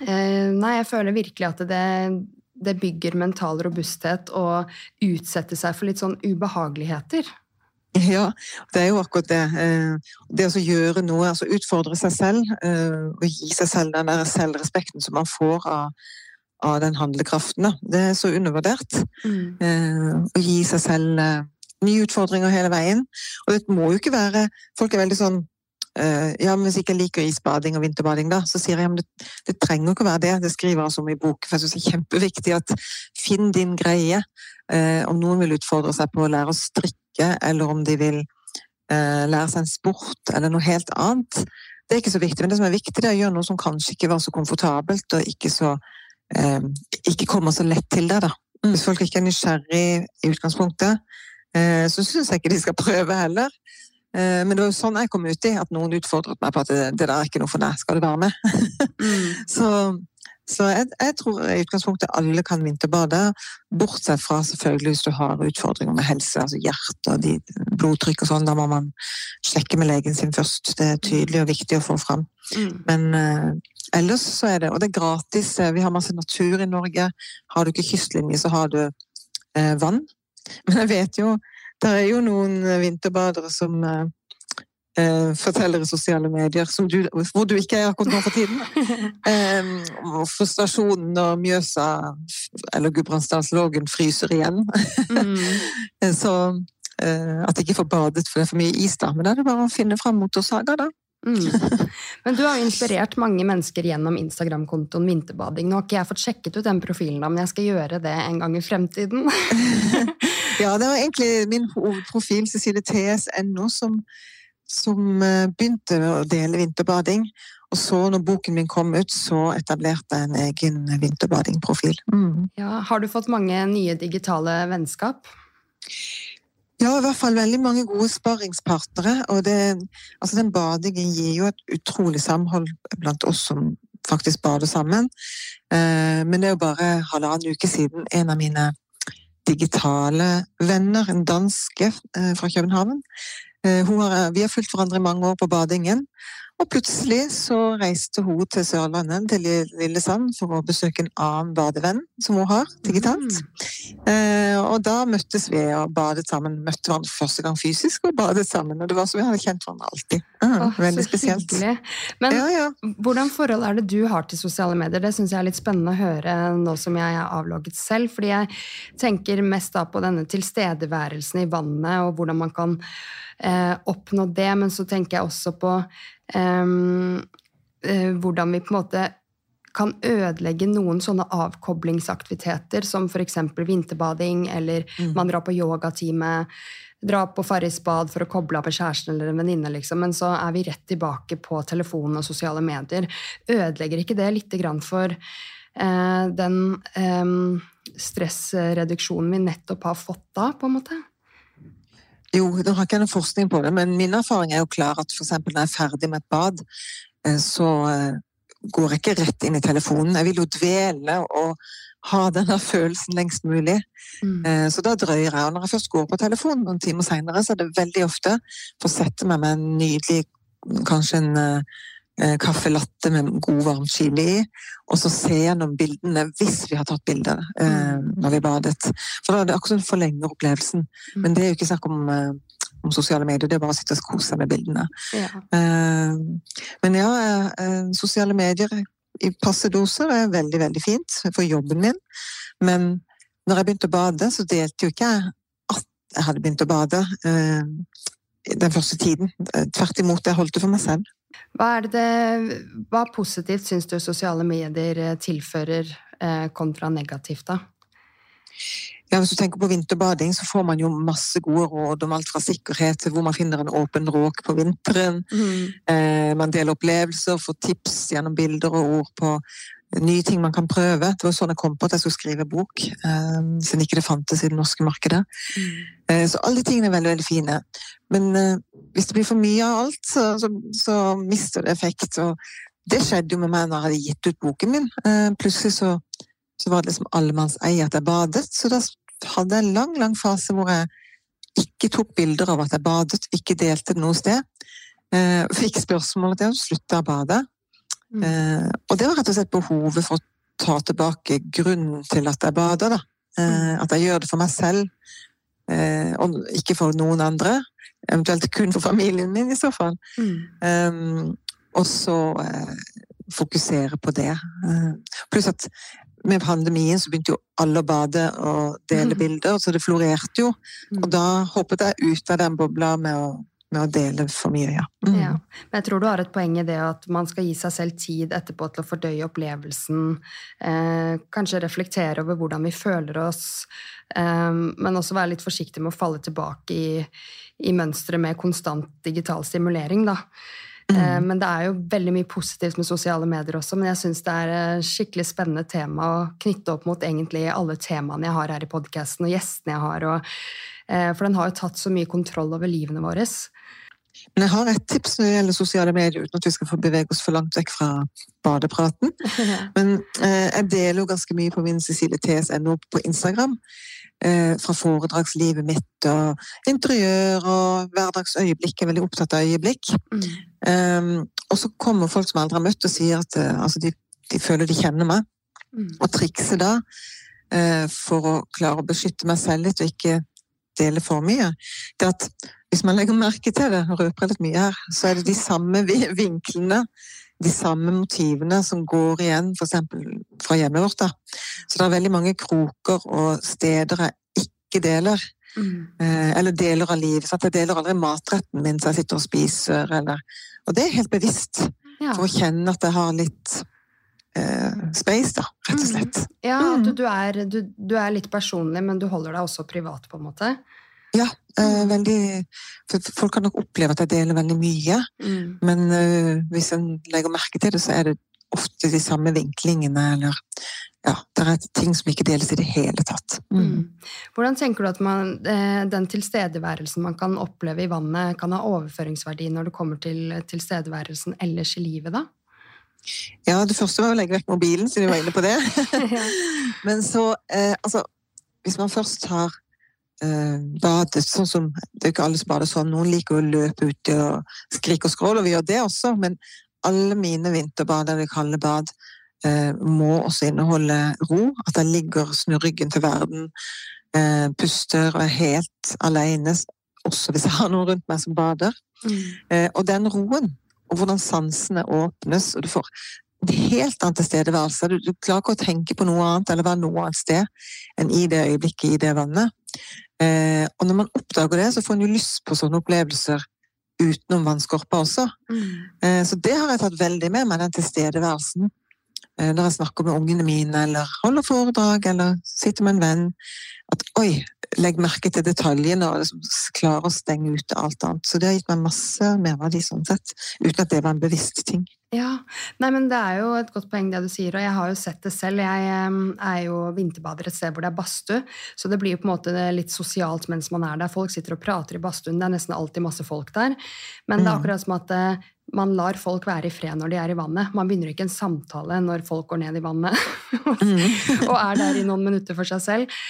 Nei, jeg føler virkelig at det, det bygger mental robusthet å utsette seg for litt sånn ubehageligheter. Ja, det er jo akkurat det. Eh, det å gjøre noe, altså utfordre seg selv eh, og gi seg selv den der selvrespekten som man får av, av den handlekraften, det er så undervurdert. Mm. Eh, å gi seg selv nye utfordringer hele veien. Og det må jo ikke være Folk er veldig sånn Uh, ja, men Hvis jeg ikke liker isbading og vinterbading, da, så sier jeg ja, men det, det trenger ikke å være det. Det skriver jeg om i bok. for jeg synes Det er kjempeviktig at finn din greie. Uh, om noen vil utfordre seg på å lære å strikke, eller om de vil uh, lære seg en sport eller noe helt annet, det er ikke så viktig. Men det som er viktig, det er å gjøre noe som kanskje ikke var så komfortabelt, og ikke, så, ikke kommer så lett til deg. da. Mm. Hvis folk ikke er nysgjerrig i utgangspunktet, så syns jeg ikke de skal prøve heller. Eh, men det var jo sånn jeg kom ut i, at noen utfordret meg på at det, det der er ikke noe for deg, skal du være med? Mm. så, så jeg, jeg, tror i utgangspunktet alle kan vinterbade, bortsett fra selvfølgelig hvis du har utfordringer med helse, altså hjerte og blodtrykk og sånn. Da må man sjekke med legen sin først. Det er tydelig og viktig å få fram. Mm. Men uh, ellers så er det Og det er gratis. Vi har masse natur i Norge. Har du ikke kystlinje, så har du vann. Men jeg vet jo det er jo noen vinterbadere som eh, eh, forteller i sosiale medier, du, hvor du ikke er akkurat nå for tiden. Eh, frustrasjonen når Mjøsa eller Gudbrandsdalslågen fryser igjen. mm. Så eh, at de ikke får badet for det er for mye is, da. Men da er det bare å finne fram motorsaga, da. Mm. Men du har jo inspirert mange mennesker gjennom Instagram-kontoen Vinterbading. Nå har ikke jeg fått sjekket ut den profilen, da, men jeg skal gjøre det en gang i fremtiden. Ja, det var egentlig min hovedprofil, Cecilie TS.no, som, som eh, begynte å dele vinterbading. Og så, når boken min kom ut, så etablerte jeg en egen vinterbadingprofil. Mm. Ja, har du fått mange nye digitale vennskap? Ja, i hvert fall veldig mange gode sparringspartnere. Og det, altså den badingen gir jo et utrolig samhold blant oss som faktisk bader sammen. Eh, men det er jo bare halvannen uke siden en av mine digitale venner, en danske eh, fra København eh, har, Vi har fulgt hverandre i mange år på badingen. Og plutselig så reiste hun til Sørlandet, til Lillesand, for å besøke en annen badevenn som hun har, digitalt. Mm. Eh, og da møttes vi og badet sammen. Møtte hverandre første gang fysisk og badet sammen. Og det var som vi hadde kjent hverandre alltid. Mm, oh, veldig spesielt. Hyggelig. Men ja, ja. hvordan forhold er det du har til sosiale medier? Det syns jeg er litt spennende å høre nå som jeg er avlogget selv. Fordi jeg tenker mest da på denne tilstedeværelsen i vannet, og hvordan man kan eh, oppnå det. Men så tenker jeg også på hvordan vi på en måte kan ødelegge noen sånne avkoblingsaktiviteter, som f.eks. vinterbading, eller mm. man drar på yogatime, drar på Farrisbad for å koble av med kjæresten eller en venninne, liksom. men så er vi rett tilbake på telefonen og sosiale medier. Ødelegger ikke det litt for eh, den eh, stressreduksjonen vi nettopp har fått da, på en måte? Jo, nå har ikke noe forskning på det, men min erfaring er jo klar at f.eks. når jeg er ferdig med et bad, eh, så eh, går jeg ikke rett inn i telefonen. Jeg vil jo dvele og ha denne følelsen lengst mulig. Mm. Eh, så da drøyer jeg. Og når jeg først går på telefonen noen timer seinere, så er det veldig ofte for å sette meg med en nydelig Kanskje en kaffe latte med god, varm chili i. Og så se gjennom bildene hvis vi har tatt bilder eh, mm. når vi badet. For da er det akkurat forlenger opplevelsen. Mm. Men det er jo ikke snakk om, eh, om sosiale medier, det er bare å sitte og kose seg med bildene. Ja. Eh, men ja, eh, sosiale medier i passe doser er veldig, veldig fint for jobben min. Men når jeg begynte å bade, så delte jo ikke jeg at jeg hadde begynt å bade eh, den første tiden. Tvert imot, jeg holdt det for meg selv. Hva, er det, hva positivt syns du sosiale medier eh, tilfører eh, kontra negativt, da? Ja, Hvis du tenker på vinterbading, så får man jo masse gode råd om alt fra sikkerhet til hvor man finner en åpen råk på vinteren. Mm. Eh, man deler opplevelser, får tips gjennom bilder og ord på nye ting man kan prøve. Det var sånn jeg kom på at jeg skulle skrive bok, eh, siden ikke det fantes i det norske markedet. Mm. Eh, så alle de tingene er veldig, veldig fine. Men eh, hvis det blir for mye av alt, så, så, så, mister det effekt. Og det skjedde jo med meg når jeg hadde gitt ut boken min. Eh, plutselig så, så var det liksom allemannseie at jeg badet, så da hadde jeg en lang, lang fase hvor jeg ikke tok bilder av at jeg badet, ikke delte det noe sted. Fikk spørsmål til å slutte å bade. Mm. Eh, og det var rett og slett behovet for å ta tilbake grunnen til at jeg bader. Da. Eh, mm. at jeg gjør det for meg selv, eh, og ikke for noen andre. Eventuelt kun for familien min, i så fall. Mm. Og så eh, fokusere på det. pluss at med pandemien så begynte jo alle å bade og dele mm. bilder, så det florerte jo. Og da hoppet jeg ut av den bobla med å, med å dele for mye, ja. Mm. ja. Men jeg tror du har et poeng i det at man skal gi seg selv tid etterpå til å fordøye opplevelsen. Eh, kanskje reflektere over hvordan vi føler oss, eh, men også være litt forsiktig med å falle tilbake i, i mønsteret med konstant digital stimulering, da. Eh, mm. Men det er jo veldig mye positivt med sosiale medier også. Men jeg syns det er et skikkelig spennende tema å knytte opp mot egentlig alle temaene jeg har her i podkasten, og gjestene jeg har. Og, eh, for den har jo tatt så mye kontroll over livene våre. Men jeg har et tips når det gjelder sosiale medier, uten at vi skal få bevege oss for langt vekk fra badepraten. Men eh, jeg deler jo ganske mye på min Cecilie TSNO på Instagram eh, fra foredragslivet mitt og interiør og hverdagsøyeblikk. Jeg er veldig opptatt av øyeblikk. Mm. Um, og så kommer folk som aldri har møtt og sier at uh, altså de, de, føler de kjenner meg. Mm. Og trikset da, uh, for å klare å beskytte meg selv litt og ikke dele for mye, det at hvis man legger merke til det, og røper litt mye her, så er det de samme vinklene de samme motivene som går igjen f.eks. fra hjemmet vårt. Da. Så det er veldig mange kroker og steder jeg ikke deler. Mm. Eh, eller deler av livet. Så jeg deler aldri matretten min så jeg sitter og spiser. Eller. Og det er helt bevisst. Ja. For å kjenne at jeg har litt space, da, rett og mm. slett. Mm. Ja, du, du, er, du, du, er, litt personlig, men du holder deg også privat, på en måte? Ja, eh, mm. veldig folk kan nok oppleve at jeg deler veldig mye, mm. men eh, hvis en legger merke til det, så er det ofte de samme vinklingene, eller ja, det er ting som ikke deles i det hele tatt. Mm. mm. Hvordan tenker du at man, eh, den tilstedeværelsen man kan oppleve i vannet, kan ha overføringsverdi når det kommer til tilstedeværelsen ellers i livet, da? Ja, det første var å legge vekk mobilen, siden vi var inne på det. Men så, eh, altså Hvis man først har eh, badet sånn som Det er ikke alle som bader sånn. Noen liker å løpe ute og skrike og skråle, og vi gjør det også. Men alle mine vinterbad eller kalde bad eh, må også inneholde ro. At jeg ligger, snur ryggen til verden, eh, puster og er helt alene. Også hvis jeg har noen rundt meg som bader. Mm. Eh, og den roen, og hvordan sansene åpnes, og du får en helt annen tilstedeværelse. Du, du klarer ikke å tenke på noe annet eller være noe annet sted enn i det øyeblikket, i det vannet. Eh, og når man oppdager det, så får man jo lyst på sånne opplevelser utenom vannskorpa også. Mm. Eh, så det har jeg tatt veldig med meg, den tilstedeværelsen. Eh, når jeg snakker med ungene mine, eller holder foredrag, eller sitter med en venn. At oi, legg merke til detaljene og liksom klarer å stenge ute alt annet. Så det har gitt meg masse merverdi sånn sett, uten at det var en bevisst ting. Ja, Nei, men Det er jo et godt poeng det du sier, og jeg har jo sett det selv. Jeg er jo vinterbader et sted hvor det er badstue, så det blir jo på en måte litt sosialt mens man er der. Folk sitter og prater i badstuen, det er nesten alltid masse folk der. Men det er mm. akkurat som at eh, man lar folk være i fred når de er i vannet. Man begynner ikke en samtale når folk går ned i vannet mm. og er der i noen minutter for seg selv.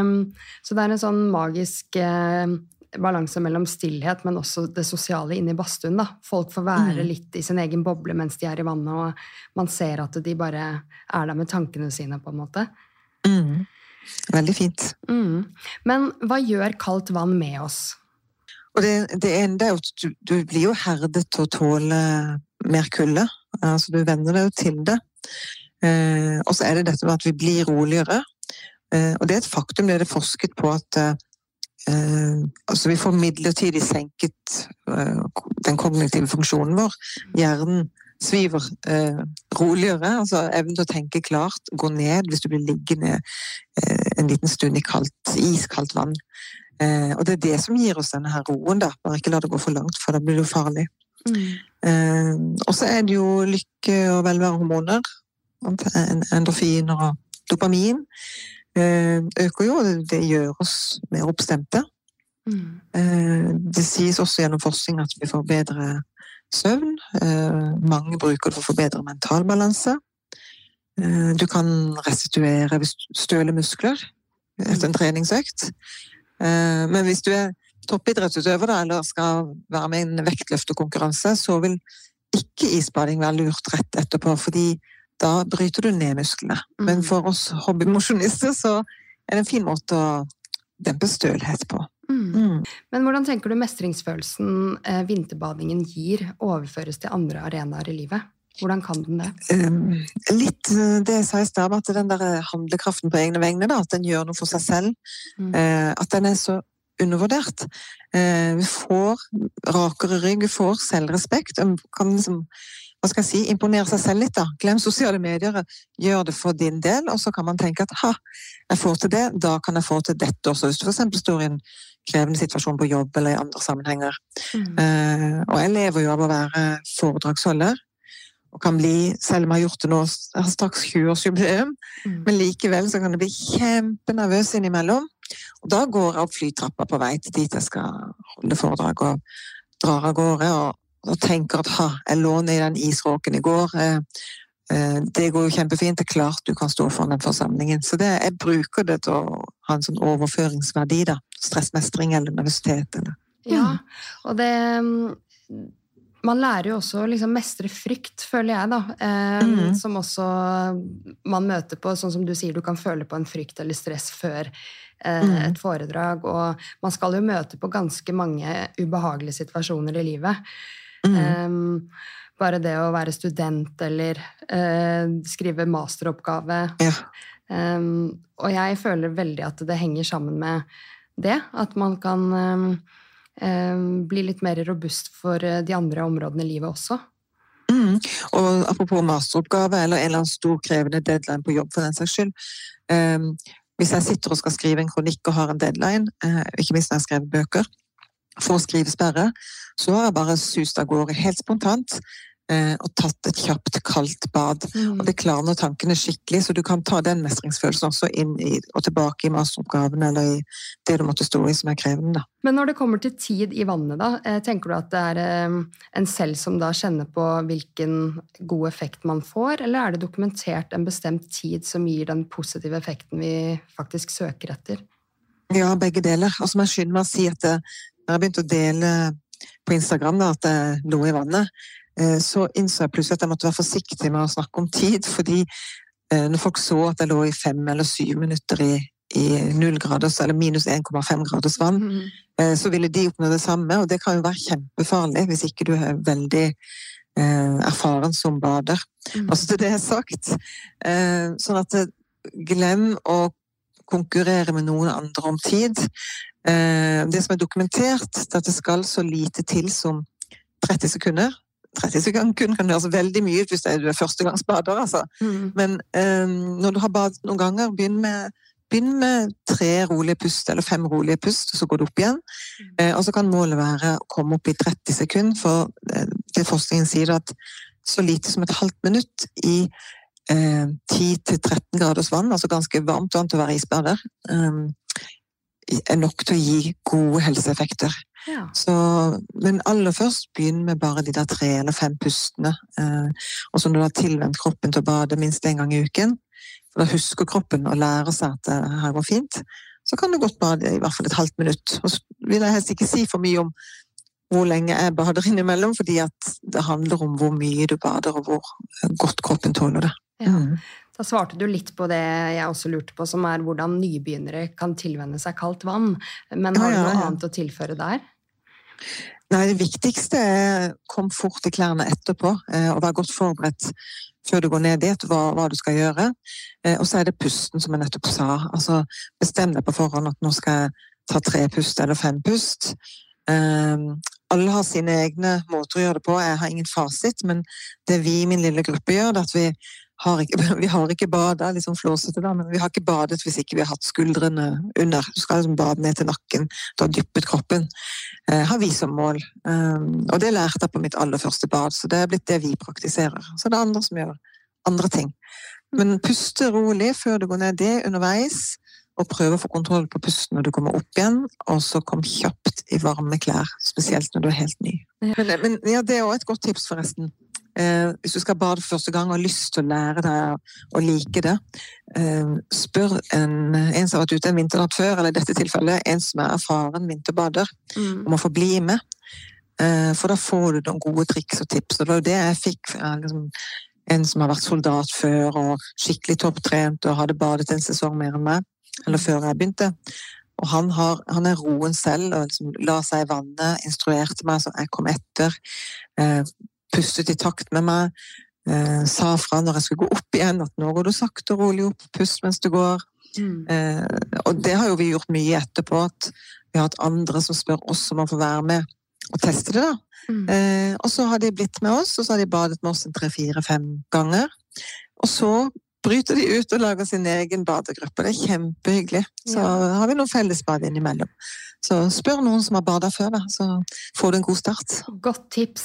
Um, så det er en sånn magisk uh, balanse mellom stillhet, men også det sosiale inne i badstuen. Folk får være mm. litt i sin egen boble mens de er i vannet, og man ser at de bare er der med tankene sine, på en måte. Mm. Veldig fint. Mm. Men hva gjør kaldt vann med oss? Og det, det ene er jo at du, du, blir jo herdet til å tåle mer kulde. Altså, du venner deg jo til det. Eh, og så er det dette med at vi blir roligere. Eh, og det er et faktum, det er det forsket på, at eh, Eh, altså vi får midlertidig senket eh, den kognitive funksjonen vår. Hjernen sviver eh, roligere. altså Evnen til å tenke klart går ned hvis du blir liggende eh, en liten stund i kaldt, iskaldt vann. Eh, og det er det som gir oss denne her roen, da. Bare ikke la det gå for langt, for da blir det jo farlig. Mm. Og så er det jo lykke- og velværehormoner. Endorfiner og dopamin. Eh, øker jo, og det gjør oss mer oppstemte. Mm. Eh, det sies også gjennom forskning at vi får bedre søvn. Eh, mange bruker det for å få bedre mental balanse. Du kan restituere støle muskler etter en treningsøkt. Men hvis du er toppidrettsutøver eller skal være med i en vektløftekonkurranse, så vil ikke isbading være lurt rett etterpå, fordi da bryter du ned musklene. Men mm. for oss hobbymosjonister så er det en fin måte å dempe stølhet på. Mm. Mm. Men hvordan tenker du mestringsfølelsen eh, vinterbadingen gir, overføres til andre arenaer i livet? Hvordan kan den det? Um, litt eh, det jeg sa i stad, at den der handlekraften på egne vegne, da, at den gjør noe for seg selv. Mm. Eh, at den er så undervurdert. Eh, vi får rakere rygg, vi får selvrespekt. Kan liksom hva skal jeg si, imponere seg selv litt, da. Glem sosiale medier, gjør det for din del, og så kan man tenke at ha, jeg får til det, da kan jeg få til dette også. Hvis du f.eks. står i en krevende situasjon på jobb eller i andre sammenhenger. Mm. Uh, og jeg lever jo av å være foredragsholder. Og kan bli, selv om jeg har gjort det nå, jeg har straks 20-årsjubileum, mm. men likevel så kan jeg bli kjempenervøs innimellom. Og da går jeg opp flytrappa på vei til dit jeg skal holde foredrag, og drar av gårde. og og tenker at ha, jeg lå ned i den isråken i går. Eh, eh, det går jo kjempefint. Det er klart du kan stå foran den forsamlingen. Så det, jeg bruker det til å ha en sånn overføringsverdi, da. Stressmestring eller nervøsitet. Eller. Ja, og det man lærer jo også å liksom mestre frykt, føler jeg, da. Eh, mm. Som også man møter på, sånn som du sier, du kan føle på en frykt eller stress før eh, mm. et foredrag. Og man skal jo møte på ganske mange ubehagelige situasjoner i livet. Mm. Um, bare det å være student eller uh, skrive masteroppgave. Ja. Um, og jeg føler veldig at det henger sammen med det. At man kan um, bli litt mer robust for eh, de andre områdene i livet også. Mm. Og apropos masteroppgave eller en eller annen stor krevende deadline på jobb, for den saks skyld. Um, hvis jeg sitter og skal skrive en kronikk og har en deadline, uh, ikke minst når jeg skriver bøker, for skrivesperre, så har jeg bare sust av gårde helt spontant eh, og tatt et kjapt, kaldt bad. Mm. Og det klarner tankene skikkelig, så du kan ta den mestringsfølelsen også inn i, og tilbake i masteroppgaven eller i det du måtte stå i som er krevende. Da. Men når det kommer til tid i vannet, da, eh, tenker du at det er eh, en selv som da kjenner på hvilken god effekt man får, eller er det dokumentert en bestemt tid som gir den positive effekten vi faktisk søker etter? Ja, begge deler. Og så må jeg skynde meg å si at når jeg begynte å dele på Instagram da, at jeg lå i vannet, eh, så innså jeg plutselig at jeg måtte være forsiktig med å snakke om tid. fordi eh, når folk så at jeg lå i fem eller syv minutter i, i graders eller minus 1,5 graders vann, mm. så ville de oppnå det samme. Og det kan jo være kjempefarlig hvis ikke du er veldig erfaren som bader. Mm. Altså til det er sagt. sånn at glem å konkurrere med noen andre om tid. Eh, det som er dokumentert, er at det skal så lite til som 30 sekunder. 30 sekunder kan høres veldig mye ut hvis du er førstegangsbader, altså. Mm. Men um, når du har badet noen ganger, begynn med, begynn med, tre rolige pust, eller fem rolige pust, så går det opp igjen. Mm. Uh, og så kan målet være å komme opp i 30 sekunder, for det forskningen sier at så lite som et halvt minutt i uh, 10-13 graders vann, altså ganske varmt vann til å være isbader, um, er nok til å gi gode helseeffekter. Ja. Så, men aller først begynn med bare de der tre eller fem pustene. Eh, og så når du har tilvendt kroppen til å bade minst én gang i uken, for da husker kroppen å lære seg at det her går fint, så kan du godt bade i hvert fall et halvt minutt. Og så vil jeg helst ikke si for mye om hvor lenge jeg bader innimellom, fordi at det handler om hvor mye du bader, og hvor godt kroppen tåler det. Ja. Mm. Da svarte du litt på det jeg også lurte på, som er hvordan nybegynnere kan tilvenne seg kaldt vann. Men har du noe annet å tilføre der? Nei, Det viktigste er kom fort i klærne etterpå eh, og vær godt forberedt før du går ned dit, hva, hva du skal gjøre. Eh, og så er det pusten, som jeg nettopp sa. Altså, Bestem deg på forhånd at nå skal jeg ta tre pust eller fem pust. Um, alle har sine egne måter å gjøre det på. Jeg har ingen fasit, men det vi i min lille gruppe gjør, det er at vi har ikke, vi har ikke bada, litt sånn flåsete da, men vi har ikke badet hvis ikke vi har hatt skuldrene under. Du skal liksom bade ned til nakken, du har dyppet kroppen. Eh, har vi som mål. Um, og det lærte jeg på mitt aller første bad, så det er blitt det vi praktiserer. Så det er andre som gjør andre ting. Men puste rolig før du går ned det underveis, og prøve å få kontroll på pusten når du kommer opp igjen, og så kom kjapt i varme klær, spesielt når du er helt ny. Men, men ja, det er òg et godt tips, forresten. Eh, hvis du skal bade for første gang og har lyst til å lære deg å like det, eh, spør en, en som har vært ute en vinternatt før, eller i dette tilfellet en som er erfaren vinterbader, mm. om å få bli med. Eh, for da får du noen gode triks og tips. Og det var jo det jeg fikk liksom, en som har vært soldat før og skikkelig topptrent og hadde badet en sesong mer enn meg, eller før jeg begynte. Og han, har, han er roen selv og liksom la seg i vannet, instruerte meg så jeg kom etter. Eh, pustet i takt med meg. Eh, sa fra når jeg skulle gå opp igjen at nå går du sakte og rolig opp, pust mens du går. Mm. Eh, og det har jo vi gjort mye etterpå, at vi har hatt andre som spør oss om å få være med og teste det. da. Mm. Eh, og så har de blitt med oss, og så har de badet med oss en tre-fire-fem ganger. Og så bryter de ut og lager sin egen badegruppe. Det er kjempehyggelig. Så ja. har vi noen fellesbad innimellom. Så spør noen som har bada før, da, så får du en god start. Godt tips.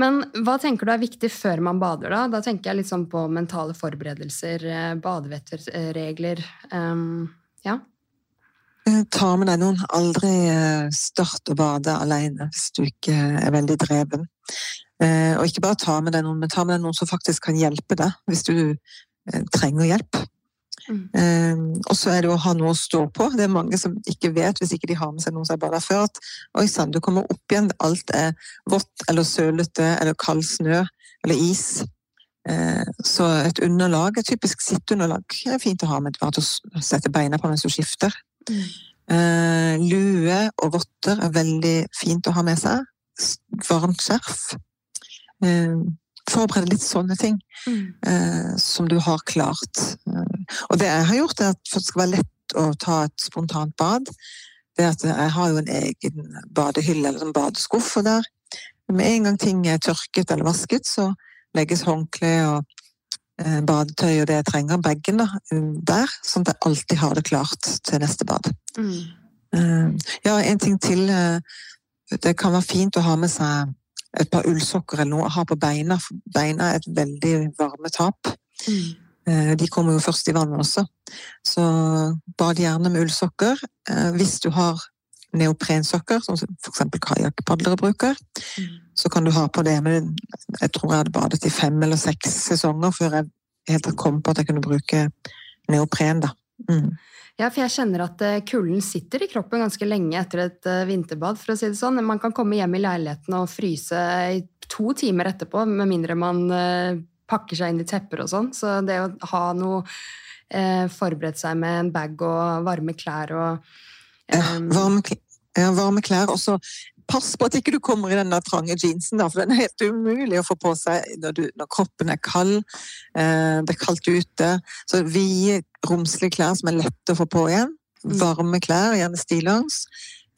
Men hva tenker du er viktig før man bader, da? Da tenker jeg litt sånn på mentale forberedelser, eh, badevettregler. Um, ja. Eh, ta med deg noen. Aldri eh, start å bade alene hvis du ikke er veldig dreven. Og ikke bare ta med deg noen, men ta med deg noen som faktisk kan hjelpe deg hvis du trenger hjelp. Mm. Um, og så er det å ha noe å stå på. Det er mange som ikke vet, hvis ikke de har med seg noen som har bada før, at oi sann, du kommer opp igjen, alt er vått eller sølete eller kald snø eller is. Uh, så et underlag, et typisk sitteunderlag, er fint å ha med bare til å sette beina på mens du skifter. Mm. Uh, lue og votter er veldig fint å ha med seg. Varmt skjerf. Uh, forberede litt sånne ting mm. eh, som du har klart. Eh, og det jeg har gjort, er at det skal være lett å ta et spontant bad, det at jeg har jo en egen badehylle eller en badeskuff, og der med en gang ting er tørket eller vasket, så legges håndkle og eh, badetøy og det jeg trenger, bagen, da, der, sånn at jeg alltid har det klart til neste bad. Mm. Eh, ja, en ting til. Det kan være fint å ha med seg et par ullsokker eller noe å ha på beina. For beina er et veldig varmetap. Mm. Eh, de kommer jo først i vannet også. Så bad gjerne med ullsokker. Eh, hvis du har neoprensokker, som f.eks. kajakkpadlere bruker, mm. så kan du ha på det. Men jeg tror jeg hadde badet i fem eller seks sesonger før jeg helt kom på at jeg kunne bruke neopren. da. Mm. Ja, for jeg kjenner at eh, kulden sitter i kroppen ganske lenge etter et eh, vinterbad. for å si det sånn. Man kan komme hjem i leiligheten og fryse i to timer etterpå, med mindre man eh, pakker seg inn i tepper og sånn. Så det å ha noe eh, Forberedt seg med en bag og varme klær og eh, ja, varme, ja, varme klær. Og så pass på at ikke du kommer i den trange jeansen, da, for den er helt umulig å få på seg når, du, når kroppen er kald. Eh, det er kaldt ute. Så vide, romslige klær som er lette å få på igjen. Mm. Varme klær, gjerne stillongs.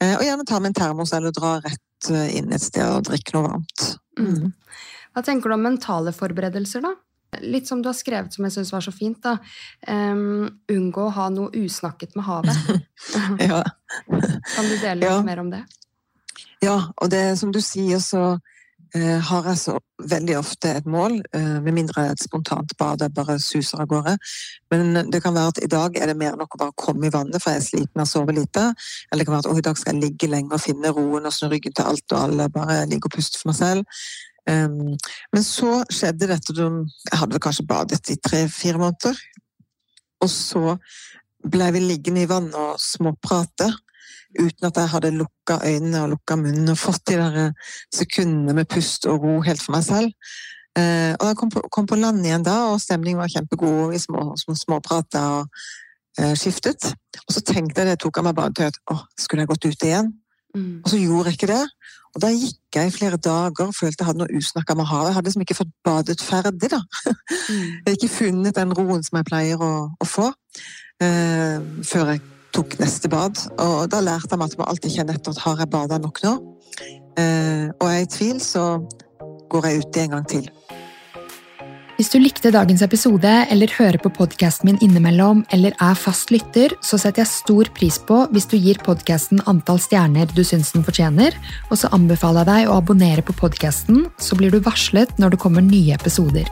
Eh, og gjerne ta med en termos eller dra rett eh, inn et sted og drikke noe varmt. Mm. mm. Hva tenker du om mentale forberedelser, da? Litt som du har skrevet, som jeg syns var så fint. da. Um, unngå å ha noe usnakket med havet. ja. Kan du dele litt ja. mer om det? Ja, og det som du sier, så eh, har jeg så veldig ofte et mål, eh, med mindre et spontant bad jeg bare suser av gårde. Men det kan være at i dag er det mer nok å bare komme i vannet, for jeg er sliten av å sove lite. Eller det kan være at i dag skal jeg ligge lenge og finne roen og snu ryggen til alt og alle, bare ligge og puste for meg selv. Um, men så skjedde dette Jeg hadde kanskje badet i tre-fire måneder. Og så ble vi liggende i vannet og småprate uten at jeg hadde lukka øynene og lukka munnen og fått de der eh, sekundene med pust og ro helt for meg selv. Eh, og jeg kom på, kom på, land igjen da, og stemningen var kjempegod. og Vi små, små, småprata og eh, skiftet. Og så tenkte jeg det tok av meg bare til at å, skulle jeg gått ut igjen? Mm. Og så gjorde jeg ikke det. Og da gikk jeg i flere dager og følte jeg hadde noe usnakka med havet. Jeg hadde liksom ikke fått badet ferdig, da. Mm. Jeg hadde ikke funnet den roen som jeg pleier å, å få, eh, før jeg tok neste bad. Og da lærte jeg meg at man alltid kjenner etter at har jeg bada nok nå. Eh, og er jeg i tvil, så går jeg uti en gang til. Hvis du likte dagens episode eller hører på podkasten min innimellom eller er fast lytter, så setter jeg stor pris på hvis du gir podkasten antall stjerner du syns den fortjener, og så anbefaler jeg deg å abonnere på podkasten, så blir du varslet når det kommer nye episoder.